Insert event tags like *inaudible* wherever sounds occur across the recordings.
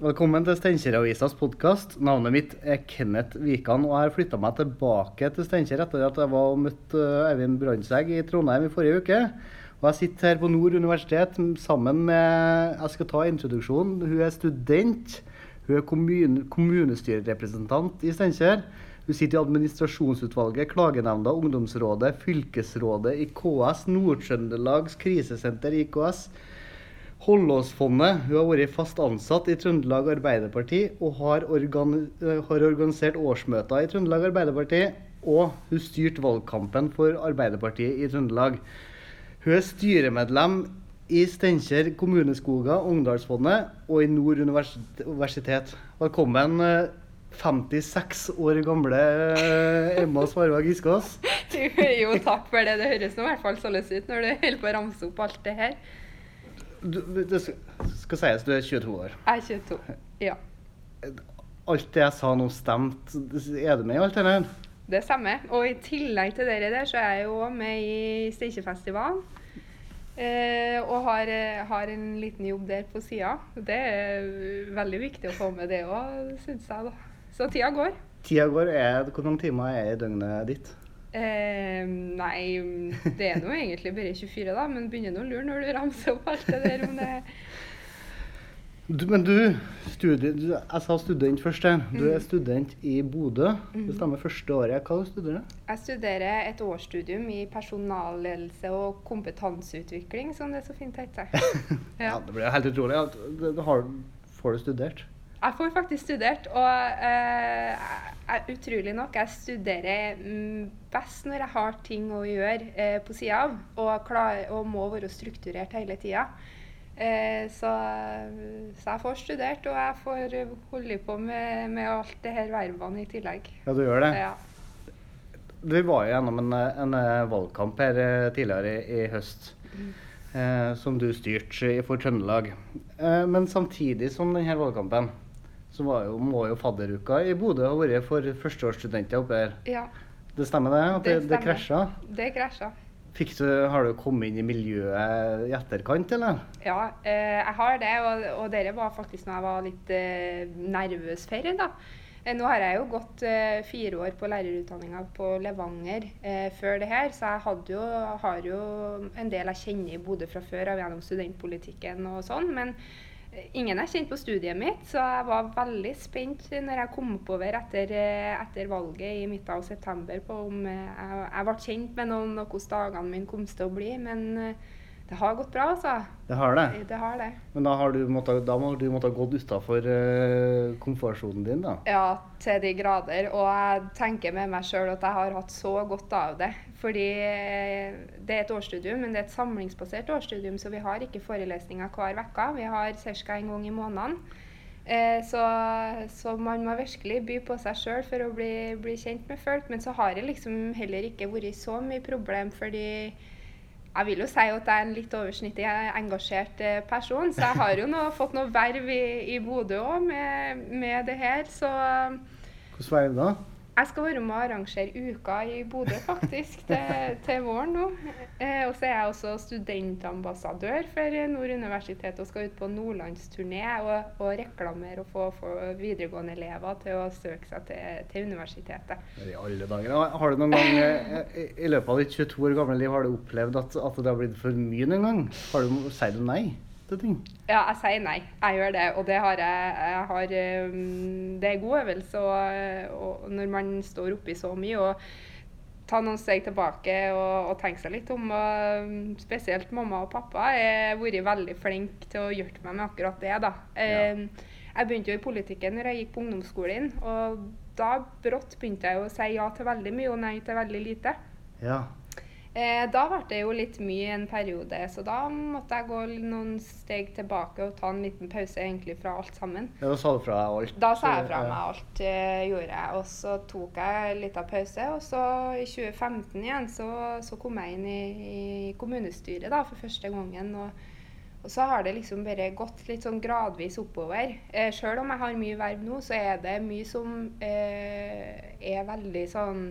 Velkommen til Steinkjer-avisas podkast. Navnet mitt er Kenneth Wikan, og jeg har flytta meg tilbake til Steinkjer etter at jeg var og møtte eh, Eivind Brandtzæg i Trondheim i forrige uke. Og jeg sitter her på Nord universitet sammen med Jeg skal ta introduksjonen. Hun er student. Hun er kommune, kommunestyrerepresentant i Steinkjer. Hun sitter i administrasjonsutvalget, klagenemnda, ungdomsrådet, fylkesrådet i KS, Nord-Trøndelags krisesenter IKS. Hollåsfondet. Hun har vært fast ansatt i Trøndelag Arbeiderparti og har, organi har organisert årsmøter i Trøndelag Arbeiderparti. Og hun styrte valgkampen for Arbeiderpartiet i Trøndelag. Hun er styremedlem i Steinkjer kommuneskoger, Ungdalsfondet og i Nord universitet. Velkommen, 56 år gamle Emma Svarvag Giskås. *laughs* jo, takk for det. Det høres nå i hvert fall sånn ut når du holder på å ramse opp alt det her. Du, det skal sies du er 22 år. Jeg er 22, ja. Alt det jeg sa nå, stemte. Er du med i alt det der? Det stemmer. Og i tillegg til dere der, så er jeg jo med i Steinkjerfestivalen. Eh, og har, har, en liten jobb der på sida. Det er veldig viktig å få med det òg, syns jeg. da. Så tida går. Tida går. Er, hvor mange timer er i døgnet ditt? Eh, nei, det er nå egentlig bare 24, da. Men begynner nå å lure når du ramser opp alt det der. om det du, men du, studie, du, jeg sa student først her. Du er student i Bodø. Det stemmer første året. Hva studerer du? Jeg studerer et årsstudium i personalledelse og kompetanseutvikling, som det er så fint heter. *laughs* ja. ja, det blir helt utrolig. Har, får du studert? Jeg får faktisk studert, og eh, jeg, utrolig nok, jeg studerer mm, best når jeg har ting å gjøre eh, på sida av, og, klar, og, må være strukturert hele tida. Eh, så, så, jeg får studert, og jeg får holde på med, med alt det her vervene i tillegg. Ja, du gjør det? Ja. Du var jo gjennom en, en eh, valgkamp her eh, tidligere i, i høst. Mm. Eh, som du styrte for Trøndelag. Eh, men samtidig som denne valgkampen så jo, må jo fadderuka i Bodø ha vært for førsteårsstudenter oppe her. Ja. Det stemmer det? At det, det, det krasja? Det krasja. Du, har du kommet inn i miljøet i etterkant, eller? Ja, eh, jeg har det. Og, og dere var faktisk når jeg var litt eh, nervøs for da. Eh, nå har jeg jo gått eh, fire år på lærerutdanninga på Levanger eh, før det her, så jeg jo, har jo en del jeg kjenner i Bodø fra før av gjennom studentpolitikken og sånn. men Ingen jeg kjente på studiet mitt, så jeg var veldig spent når jeg kom oppover etter, etter valget i midten av september på om jeg, jeg ble kjent med noen og hvordan dagene mine kom til å bli. Men det har gått bra, altså. Det har det? Det har det. Men da, har du måttet, da må du måtte gått utafor uh, komfortsonen din, da? Ja, til de grader. Og jeg tenker med meg sjøl at jeg har hatt så godt av det. Fordi eh, det er et årsstudium, men det er et samlingsbasert årsstudium, så vi har ikke forelesninger hver uke. Vi har ca. en gang i måneden. Eh, så, så, man må virkelig by på seg sjøl for å bli, bli, kjent med folk. Men så har det liksom heller ikke vært så mye problem, fordi jeg vil jo si at jeg er en litt oversnittlig engasjert eh, person, så jeg har jo nå *laughs* fått noe verv i, i Bodø òg med, med, det her, så Hvordan var det da? Jeg skal være med å arrangere Uka i Bodø faktisk til, til våren nå. Eh, og så er jeg også studentambassadør for Nord universitet og skal ut på nordlandsturné og, og reklamere og få, få videregående elever til å søke seg til, til universitetet. I alle dager. Har du noen gang i, i løpet av ditt 22 år gamle liv har du opplevd at, at det har blitt for mye noen gang? Har du, sier du nei? Til ting? Ja, jeg sier nei. Jeg gjør det. Og det har jeg, jeg har, um, Det er god øvelse og, og når man står oppi så mye. og ta noen steg tilbake og, og tenke seg litt om. Og um, spesielt mamma og pappa har vært veldig flinke til å hjelpe meg med akkurat det. da. Ja. Um, jeg begynte jo i politikken når jeg gikk på ungdomsskolen, og da brått begynte jeg å si ja til veldig mye og nei til veldig lite. Ja. Eh, da ble det jo litt mye en periode, så da måtte jeg gå noen steg tilbake og ta en liten pause egentlig fra alt sammen. Ja, Da sa du fra deg alt? Da sa jeg fra meg alt, eh, gjorde jeg. Og så tok jeg litt av pause. Og så i 2015 igjen så, så kom jeg inn i, i, kommunestyret da, for første gangen. Og, og så har det liksom bare gått litt sånn gradvis oppover. Eh, Sjøl om jeg har mye verv nå, så er det mye som eh, er veldig sånn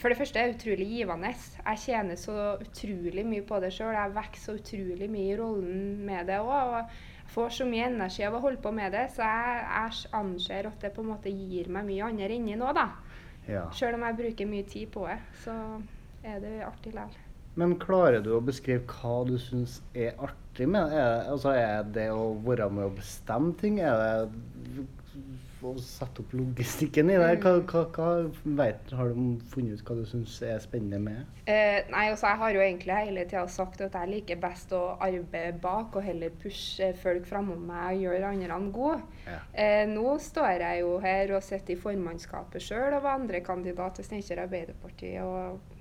for det første er det utrolig givende. Jeg tjener så utrolig mye på det sjøl. Jeg vokser så utrolig mye i rollen med det òg. Og får så mye energi av å holde på med det, så jeg, jeg anser at det på en måte gir meg mye andre inni nå, da. Ja. Selv om jeg bruker mye tid på det, så er det artig likevel. Men klarer du å beskrive hva du syns er artig med det? Er, det- altså, er det å være med å bestemme ting? Er det å sette opp logistikken i det? Hva, hva, hva vet, har du funnet ut hva du syns er spennende med? Eh, nei, altså Jeg har jo egentlig hele tida sagt at jeg liker best å arbeide bak og heller pushe folk framom meg og gjøre andre gode. Ja. Eh, nå står jeg jo her og sitter i formannskapet sjøl og var andrekandidat til Steinkjer Arbeiderparti. og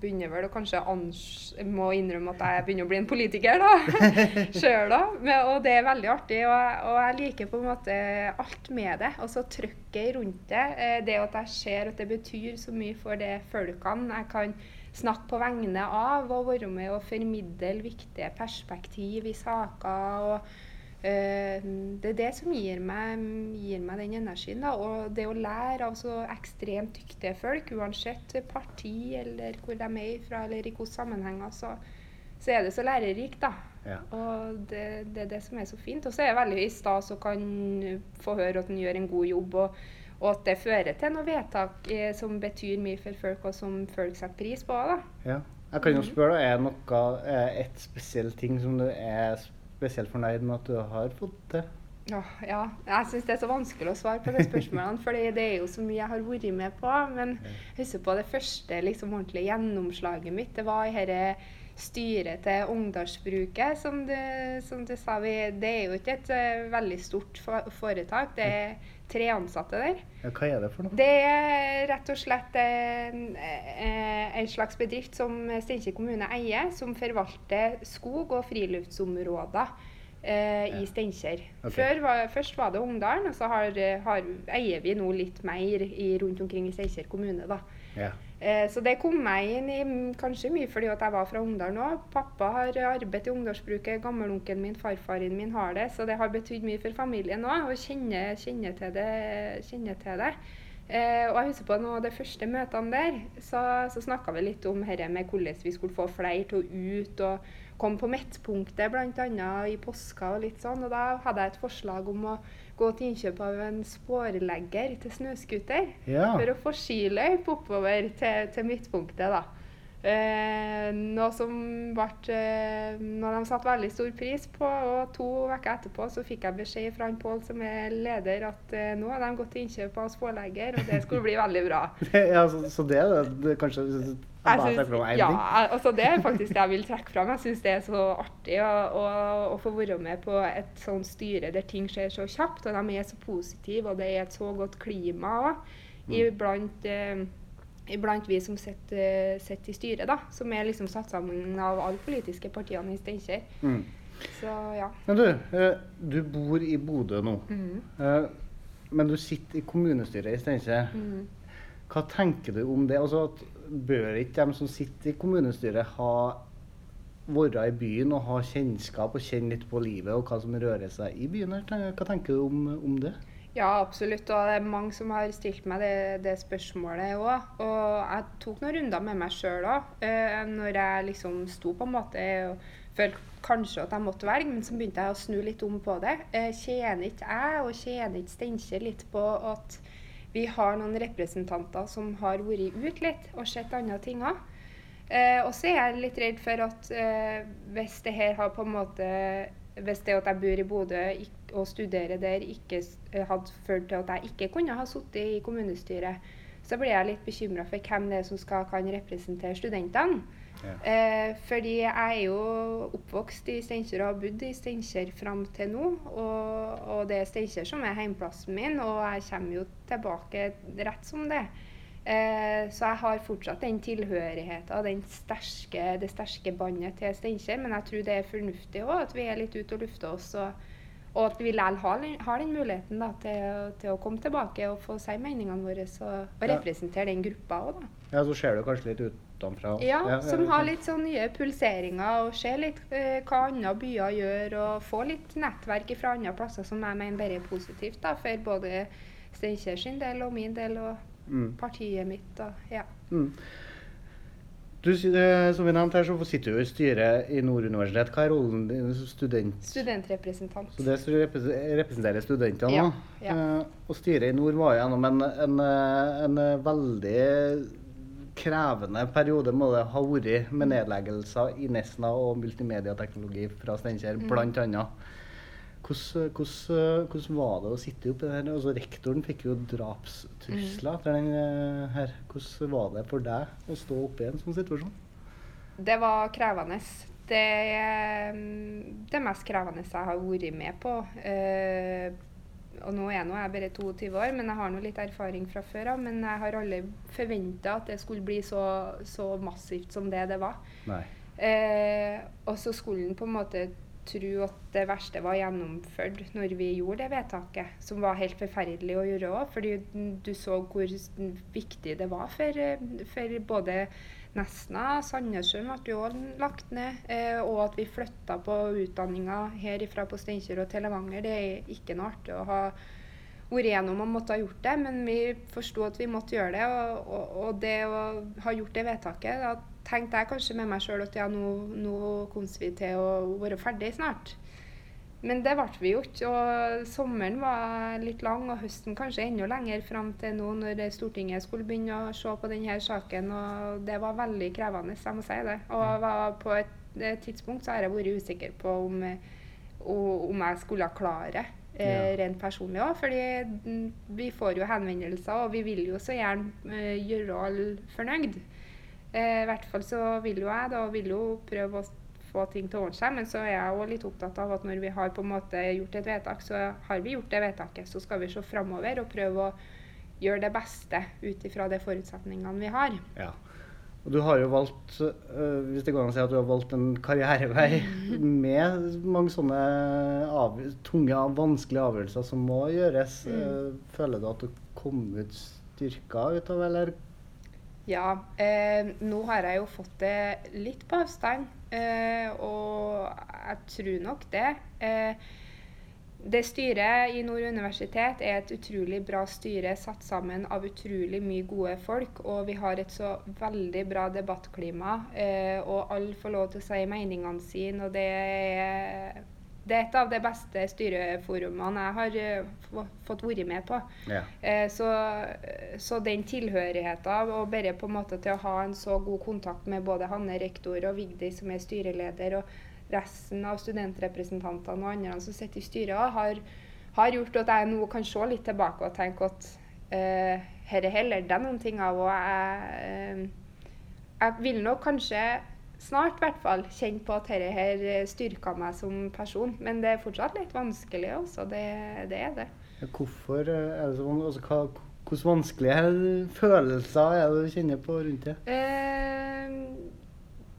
begynner vel å kanskje ans må innrømme at jeg begynner å bli en politiker, da. *laughs* Sjøl. Men, og det er veldig artig. Og, jeg- og jeg liker på en måte alt med det. Og så trykket rundt det. Eh, det at jeg ser at det betyr så mye for de folkene jeg kan snakke på vegne av, og være med og formidle viktige perspektiv i saker. og det er det som gir meg, gir meg den energien. Da. Og det å lære av så ekstremt dyktige folk, uansett parti eller hvor de er fra, eller i hvilke sammenhenger, så, så er det så lærerikt. da. Ja. Og det, det er det som er så fint. Og så er det veldig stas å kan få høre at en gjør en god jobb, og, og at det fører til noe vedtak eh, som betyr mye for folk, og som folk setter pris på. da. Ja. Jeg kan jo spørre, da, er det noe, et spesiell ting som du er spesielt fornøyd med at du har fått til? Åh, ja, jeg syns det er så vanskelig å svare på de spørsmålene, for det er jo så mye jeg har vært med på. Men husk på det første liksom, ordentlige gjennomslaget mitt. Det var dette styret til Ungdalsbruket, som som du sa. Vi, det er jo ikke et eh, veldig stort foretak. Det er tre ansatte der. Ja, hva er det for noe? Det er rett og slett en, eh, en slags bedrift som Steinkjer kommune eier, som forvalter skog- og friluftsområder eh, Ja. i Steinkjer. Okay. Først var det Ungdalen, og så har, har, eier vi nå litt mer i, rundt omkring i Steinkjer kommune. da. Ja. Eh, Så det kom meg inn i kanskje mye fordi at jeg var fra Ungdalen òg. Pappa har arbeidet i ungdomsbruket, gammelonkelen min, farfaren min har det. Så det har betydd mye for familien òg, å kjenne, kjenne til det. Kjenne til det. Eh, og jeg husker på noen av de første møtene der, så, så snakka vi litt om dette med hvordan vi skulle få flere til å ut og komme på midtpunktet, bl.a. i påska og litt sånn. Og da hadde jeg et forslag om å gå til innkjøp av en spårlegger til snøscooter. Ja. For å få skiløype oppover til, til midtpunktet, da. Eh, noe som ble eh, Når de satte veldig stor pris på. Og to uker etterpå så fikk jeg beskjed fra han Pål, som er leder, at eh, nå har de gått til innkjøp av spålegger, og det skulle bli veldig bra. *laughs* ja, så, så det det, kanskje Jeg synes- ja, altså det er faktisk det jeg vil trekke fram. Jeg syns det er så artig å, å, å få være med på et sånt styre der ting skjer så kjapt, og de er så positive, og det er et så godt klima òg. Mm. Iblant, eh, iblant vi som sitter, sitter i styret, da, som er liksom satt sammen av alle politiske partiene i Steinkjer. Mm. Så ja. Men du, eh, du bor i Bodø nå. Mhm. Eh, Men du sitter i kommunestyret i Steinkjer. Mm. Hva tenker du om det? Altså, at bør ikke de som sitter i kommunestyret ha være i byen og ha kjennskap og kjenne litt på livet og hva som rører seg i byen? her? Hva tenker du om, om det? Ja, absolutt. Og det er mange som har stilt meg det, det spørsmålet òg. Og jeg tok noen runder med meg sjøl òg, eh, når jeg liksom sto på en måte og følte kanskje at jeg måtte velge, men så begynte jeg å snu litt om på det. Eh, tjener ikke jeg og tjener ikke Steinkjer litt på at vi har noen representanter som har vært ut litt og sett andre ting òg? Eh, og så er jeg litt redd for at eh, hvis det her har på en måte Hvis det at jeg bor i Bodø og studerer der, ikke eh, hadde ført til at jeg ikke kunne ha sittet i kommunestyret, så blir jeg litt bekymra for hvem det er som skal kan representere studentene. Ja. Eh, fordi jeg er jo oppvokst i Steinkjer og har bodd i Steinkjer fram til nå. Og, og det er Steinkjer som er heimplassen min, og jeg kommer jo tilbake rett som det. Eh, så jeg har fortsatt den tilhørigheten sterke, det sterke båndet til Steinkjer. Men jeg tror det er fornuftig òg at vi er litt ute og lufter oss. Og, og at vi likevel har, har den muligheten da, til, til å komme tilbake og få si meningene våre og, og Ja. representere den gruppa òg, da. Ja, Så ser du kanskje litt utenfra. Ja, som har litt sånn nye pulseringer og ser litt eh, hva andre byer gjør, og få litt nettverk fra andre plasser som jeg mener bare er positivt da, for både Steinkjer sin del og min del og mm. partiet mitt. Og, ja. Mm. Du, eh, som vi nevnte her, så sitter du i styret i Nord universitet. Hva er rollen din som student? Studentrepresentant. Så det representerer studentene Ja, ja. Eh, Og styret i Nord var gjennom en, en, eh, en eh, veldig krevende periode må det ha vært med nedleggelser i Nesna og multimediateknologi fra Steinkjer, Mm. annet. Hvordan, hvordan, hvordan var det å sitte oppi det her? Altså, rektoren fikk jo drapstrusler etter den eh, her. Hvordan var det for deg å stå oppi en sånn situasjon? Det var krevende. Det er mm, det mest krevende jeg har vært med på. Eh, og nå er nå jeg bare 22 år, men jeg har nå litt erfaring fra før av. Men jeg har aldri forventa at det skulle bli så, så massivt som det det var. Nei. Eh, og så skulle en på en måte tro at det verste var gjennomført når vi gjorde det vedtaket, som var helt forferdelig å gjøre òg. Fordi du så hvor viktig det var for, for både Nesna, Sandnessjøen ble jo lagt ned, eh, og at vi flytta på utdanninga herifra på Steinkjer og til. Det er ikke noe artig å ha vært igjennom og måtte ha gjort det, men vi forsto at vi måtte gjøre det. Og, og, og det å ha gjort det vedtaket, da tenkte jeg kanskje med meg sjøl at ja, nå, nå kom vi til å være ferdig snart. Men det ble vi jo ikke. Og sommeren var litt lang, og høsten kanskje enda lenger fram til nå når Stortinget skulle begynne å se på denne saken. Og det var veldig krevende, jeg må si det. Og var på et, tidspunkt så har jeg vært usikker på om, om jeg skulle klare eh, Ja. rent personlig òg. Fordi vi får jo henvendelser, og vi vil jo så gjerne eh, gjøre alle fornøyd. Eh, I hvert fall så vil jo jeg da vil jo prøve å få ting til å ordne seg, men så er jeg òg litt opptatt av at når vi har på en måte gjort et vedtak, så har vi gjort det vedtaket. Så skal vi se framover og prøve å gjøre det beste ut ifra de forutsetningene vi har. Ja. Og du har jo valgt, øh, hvis det går an å si at du har valgt en karrierevei *laughs* med mange sånne av, tunge, vanskelige avgjørelser som må gjøres. Mm. Føler du at du kom ut styrka ut av, eller? Ja, eh, nå har jeg jo fått det litt på avstand, eh, og jeg tror nok det. Eh, det styret i Nord universitet er et utrolig bra styre satt sammen av utrolig mye gode folk. Og vi har et så veldig bra debattklima, eh, og alle får lov til å si meningene sine. Og det er, det er et av de beste styreforumene jeg har eh, fått vært med på. Ja. Eh, så, så den tilhørigheten og bare på en måte til å ha en så god kontakt med både Hanne rektor og Vigdis som er styreleder, og resten av studentrepresentantene og andre som sitter i styret, har, har gjort at jeg nå kan se litt tilbake og tenke at eh, her er heller det noen ting av, og jeg, uh, jeg vil nok kanskje snart i hvert fall kjenne på at dette her styrker meg som person. Men det er fortsatt litt vanskelig også. Det, det er det. Hvorfor øh, er det så vanskelig? Altså, hva, hvordan vanskelige følelser er det du kjenner på rundt det? Eh,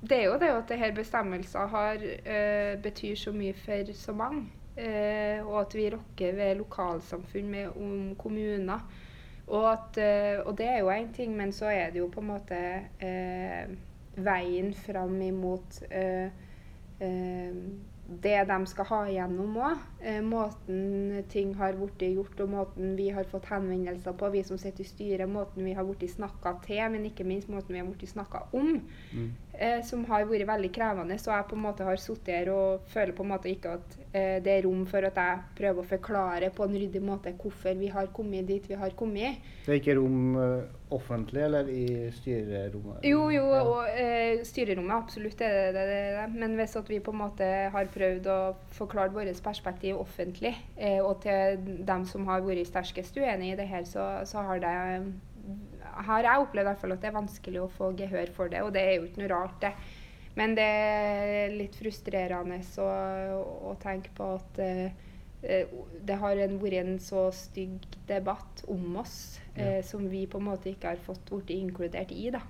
det er jo det at disse bestemmelsene har, eh, betyr så mye for så mange. Eh, og at vi rokker ved lokalsamfunn med om kommuner. Og, at, eh, og det er jo én ting, men så er det jo på en måte eh, veien fram imot eh, eh, det de skal ha igjennom òg. Eh, måten ting har blitt gjort, og måten vi har fått henvendelser på, vi som sitter i styret, måten vi har blitt snakka til, men ikke minst måten vi har blitt snakka om, Mm. Eh, som har vært veldig krevende. Så jeg på en måte har sittet her og føler på en måte ikke at eh, det er rom for at jeg prøver å forklare på en ryddig måte hvorfor vi har kommet dit vi har kommet. Det er ikke rom øh, offentlig, eller i styrerommet? Jo, jo, og eh, styrerommet absolutt er det, det, det, det. Men hvis at vi på en måte har prøvd å forklare vårt perspektiv offentlig, eh, og til dem som har vært sterkest uenig i det her, så, så har det har jeg opplevd i hvert fall at det er vanskelig å få gehør for det, og det er jo ikke noe rart, det. Men det er litt frustrerende å, å tenke på at eh, det har en, vært en så stygg debatt om oss eh, som vi på en måte ikke har fått blitt inkludert i. da.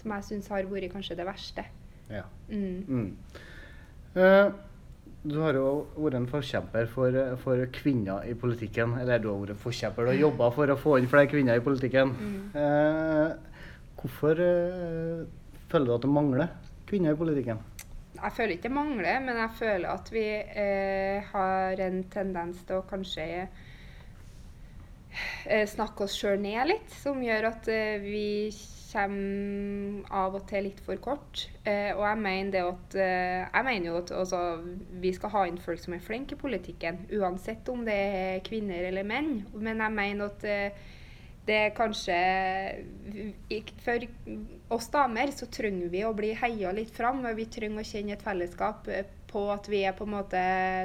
Som jeg syns har vært kanskje det verste. Ja. Mm. Mm. Eh, du har jo vært en forkjemper for, for kvinner i politikken. Eller du har vært en forkjemper og jobba for å få inn flere kvinner i politikken. Eh, hvorfor eh, føler du at det mangler kvinner i politikken? Jeg føler ikke det mangler, men jeg føler at vi eh, har en tendens til å kanskje eh, snakke oss sjøl ned litt. Som gjør at eh, vi kommer av og til litt for kort. Eh, og jeg mener, at, eh, jeg mener jo at altså, vi skal ha inn folk som er flinke i politikken, uansett om det er kvinner eller menn. Men jeg mener at eh, det er kanskje For oss damer så trenger vi å bli heia litt fram. og Vi trenger å kjenne et fellesskap eh, på at vi er på en måte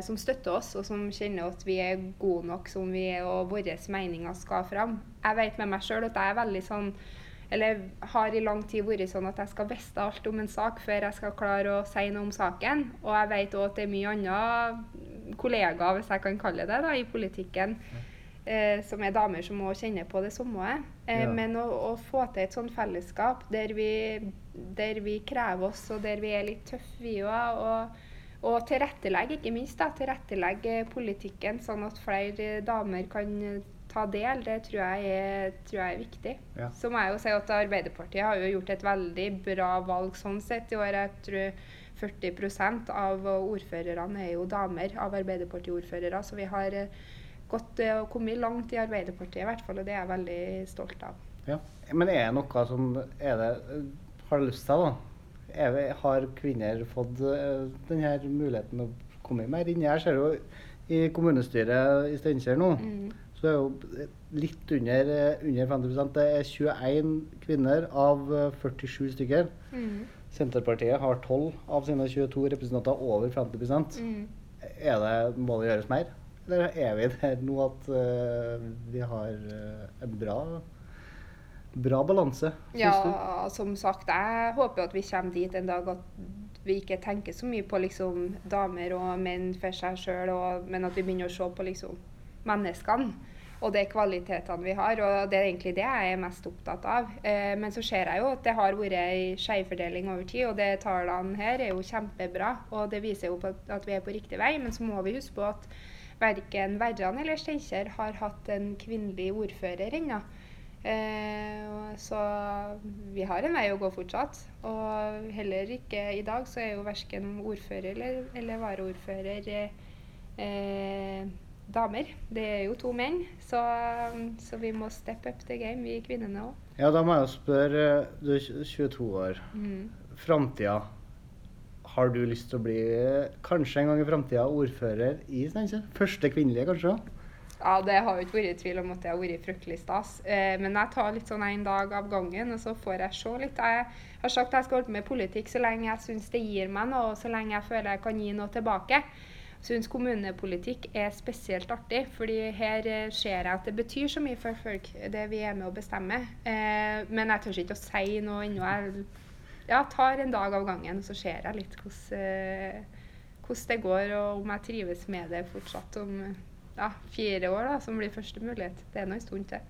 som støtter oss, og som kjenner at vi er gode nok som vi er, og våre meninger skal fram. Jeg vet med meg sjøl at jeg er veldig sånn eller har i lang tid vært sånn at jeg skal vite alt om en sak før jeg skal klare å si noe om saken. Og jeg vet òg at det er mye andre kollegaer, hvis jeg kan kalle det det, i politikken eh, som er damer som må kjenne på det samme. Eh, ja. Men å, å, få til et sånt fellesskap der vi, der vi krever oss, og der vi er litt tøffe, vi òg. Og, og tilrettelegge, ikke minst. da, Tilrettelegge politikken, sånn at flere damer kan ta del. Det tror jeg er, tror jeg er viktig. Ja. Så må jeg jo si at Arbeiderpartiet har jo gjort et veldig bra valg sånn sett i år. Jeg tror 40% av ordførerne er jo damer av Arbeiderpartiordførere. Så vi har eh, gått og kommet langt i Arbeiderpartiet i hvert fall, og det er jeg veldig stolt av. Ja, Men er det noe som er det, Har lyst til, da? er, har kvinner fått uh, denne muligheten å komme mer inn? Jeg ser jo i kommunestyret i Steinkjer nå, mm. Så er jo litt under, eh, under 50 Det er 21 kvinner av 47 eh, stykker. Mm. Senterpartiet har 12 av sine 22 representanter over 50% mm. er det, Må det gjøres mer? Eller er vi der nå at uh, vi har uh, en bra bra balanse. Ja, som sagt, jeg håper at vi kommer dit en dag at vi ikke tenker så mye på liksom, damer og menn for seg sjøl, men at vi begynner å se på liksom, menneskene og de kvalitetene vi har. Og det er egentlig det jeg er mest opptatt av. Eh, men så ser jeg jo at det har vært en skjevfordeling over tid, og de tallene her er jo kjempebra. Og det viser jo at vi er på riktig vei, men så må vi huske på at verken Verran eller Steinkjer har hatt en kvinnelig ordfører ennå. Eh, så vi har en vei å gå fortsatt. Og heller ikke i dag så er jo verken ordfører eller, eller varaordfører eh, damer. Det er jo to menn, så, så, vi må step up the game, vi kvinnene òg. Ja, da må jeg jo spørre, du er 22 år. Mm. Framtida. Har du lyst til å bli kanskje en gang i framtida ordfører i Steinkjer? Første kvinnelige, kanskje? Ja, det har jo ikke vært i tvil om at det har vært fryktelig stas. Eh, men jeg tar litt sånn en dag av gangen, og så får jeg se litt. Jeg har sagt at jeg skal holde på med politikk så lenge jeg syns det gir meg noe, og så lenge jeg føler jeg kan gi noe tilbake. Syns kommunepolitikk er spesielt artig, fordi her eh, ser jeg at det betyr så mye for folk, det vi er med å bestemme. Eh, men jeg tør ikke å si noe ennå. Jeg ja, tar en dag av gangen, og så ser jeg litt hvordan, eh, hvordan det går, og om jeg trives med det fortsatt. om ja, fire år, da, som blir første mulighet. Det er nå en stund til.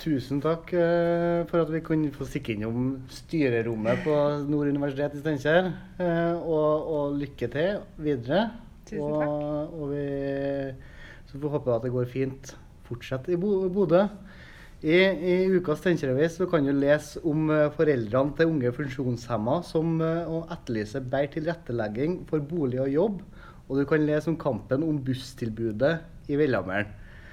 Tusen takk eh, for at vi kunne få stikke innom styrerommet på Nord universitet i Steinkjer. Eh, og, og, lykke til videre. Tusen takk. Og, og vi, så får vi håpe at det går fint fortsatt i Bodø. I, I ukas Steinkjer-avis kan du lese om uh, foreldrene til unge funksjonshemma som etterlyser bedre tilrettelegging for bolig og jobb. Og du kan lese om kampen om busstilbudet i Villhameren.